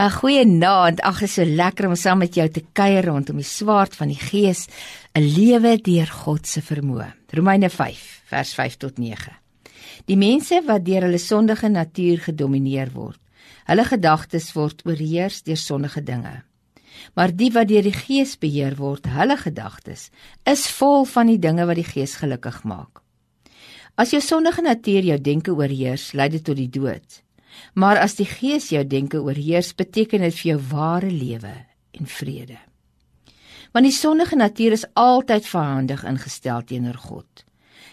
'n Goeie naand. Ag, is so lekker om saam met jou te kuier rondom die swaard van die Gees, 'n lewe deur God se vermoë. Romeine 5 vers 5 tot 9. Die mense wat deur hulle sondige natuur gedomeineer word, hulle gedagtes word oorheers deur sondige dinge. Maar die wat deur die Gees beheer word, hulle gedagtes is vol van die dinge wat die Gees gelukkig maak. As jou sondige natuur jou denke oorheers, lei dit tot die dood. Maar as die Gees jou denke oorheers, beteken dit vir jou ware lewe en vrede. Want die sondige natuur is altyd verhandig ingestel teenoor God.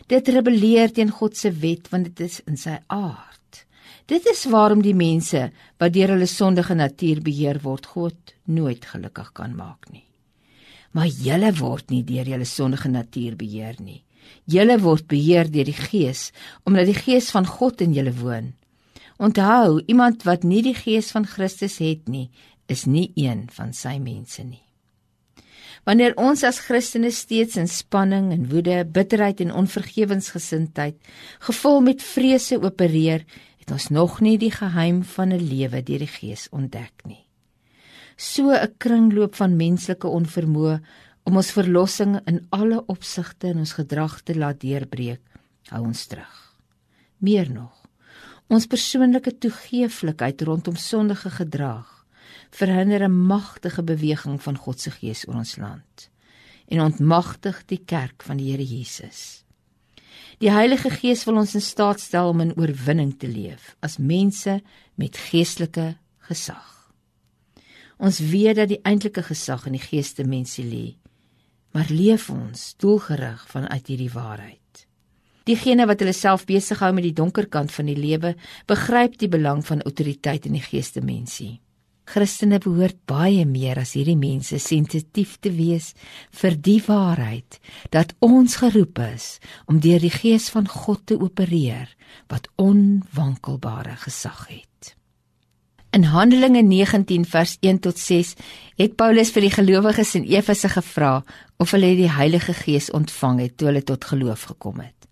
Dit rebelleer teen God se wet want dit is in sy aard. Dit is waarom die mense wat deur hulle sondige natuur beheer word, God nooit gelukkig kan maak nie. Maar julle word nie deur julle sondige natuur beheer nie. Julle word beheer deur die Gees, omdat die Gees van God in julle woon. Onthou, iemand wat nie die gees van Christus het nie, is nie een van sy mense nie. Wanneer ons as Christene steeds in spanning en woede, bitterheid en onvergewensgesindheid, gevul met vrese opereer, het ons nog nie die geheim van 'n lewe deur die Gees ontdek nie. So 'n kringloop van menslike onvermoë om ons verlossing in alle opsigte in ons gedrag te laat deurbreek, hou ons terug. Meer nog, Ons persoonlike toegeeflikheid rondom sondige gedrag verhinder 'n magtige beweging van God se gees oor ons land en ontmagtig die kerk van die Here Jesus. Die Heilige Gees wil ons in staat stel om in oorwinning te leef as mense met geestelike gesag. Ons weet dat die eintlike gesag in die geeste mense lê, maar leef ons doelgerig vanuit hierdie waarheid. Diegene wat hulle self besig hou met die donker kant van die lewe, begryp die belang van autoriteit in die geeste mensie. Christene behoort baie meer as hierdie mense sensitief te wees vir die waarheid dat ons geroep is om deur die gees van God te opereer wat onwankelbare gesag het. In Handelinge 19 vers 1 tot 6 het Paulus vir die gelowiges in Efese gevra of hulle die Heilige Gees ontvang het toe hulle tot geloof gekom het.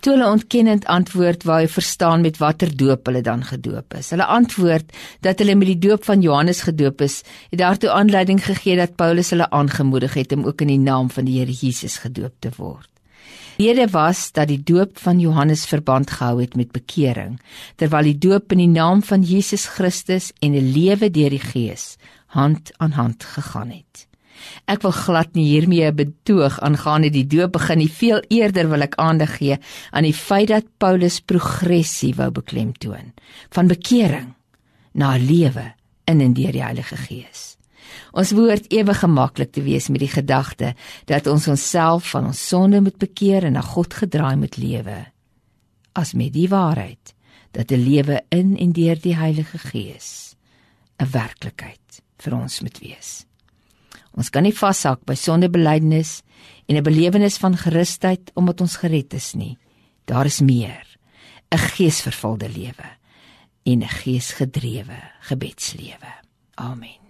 Toe hulle ontkennend antwoord waar hy verstaan met watter doop hulle dan gedoop is. Hulle antwoord dat hulle met die doop van Johannes gedoop is, het daartoe aanleiding gegee dat Paulus hulle aangemoedig het om ook in die naam van die Here Jesus gedoop te word. Rede was dat die doop van Johannes verband gehou het met bekering, terwyl die doop in die naam van Jesus Christus en 'n lewe deur die Gees hand aan hand gegaan het. Ek wil glad nie hiermee 'n betoog aangaande die doop begin nie. Veel eerder wil ek aandag gee aan die feit dat Paulus progressie wou beklemtoon van bekering na lewe in en deur die Heilige Gees. Ons behoort ewe gemaklik te wees met die gedagte dat ons onsself van ons sonde moet bekeer en na God gedraai moet lewe. As met die waarheid dat 'n lewe in en deur die Heilige Gees 'n werklikheid vir ons moet wees. Ons kan nie vashak by sondebelydenis en 'n belewenis van gerusheid omdat ons gered is nie. Daar is meer. 'n Geesvervulde lewe en 'n geesgedrewe gebedslewe. Amen.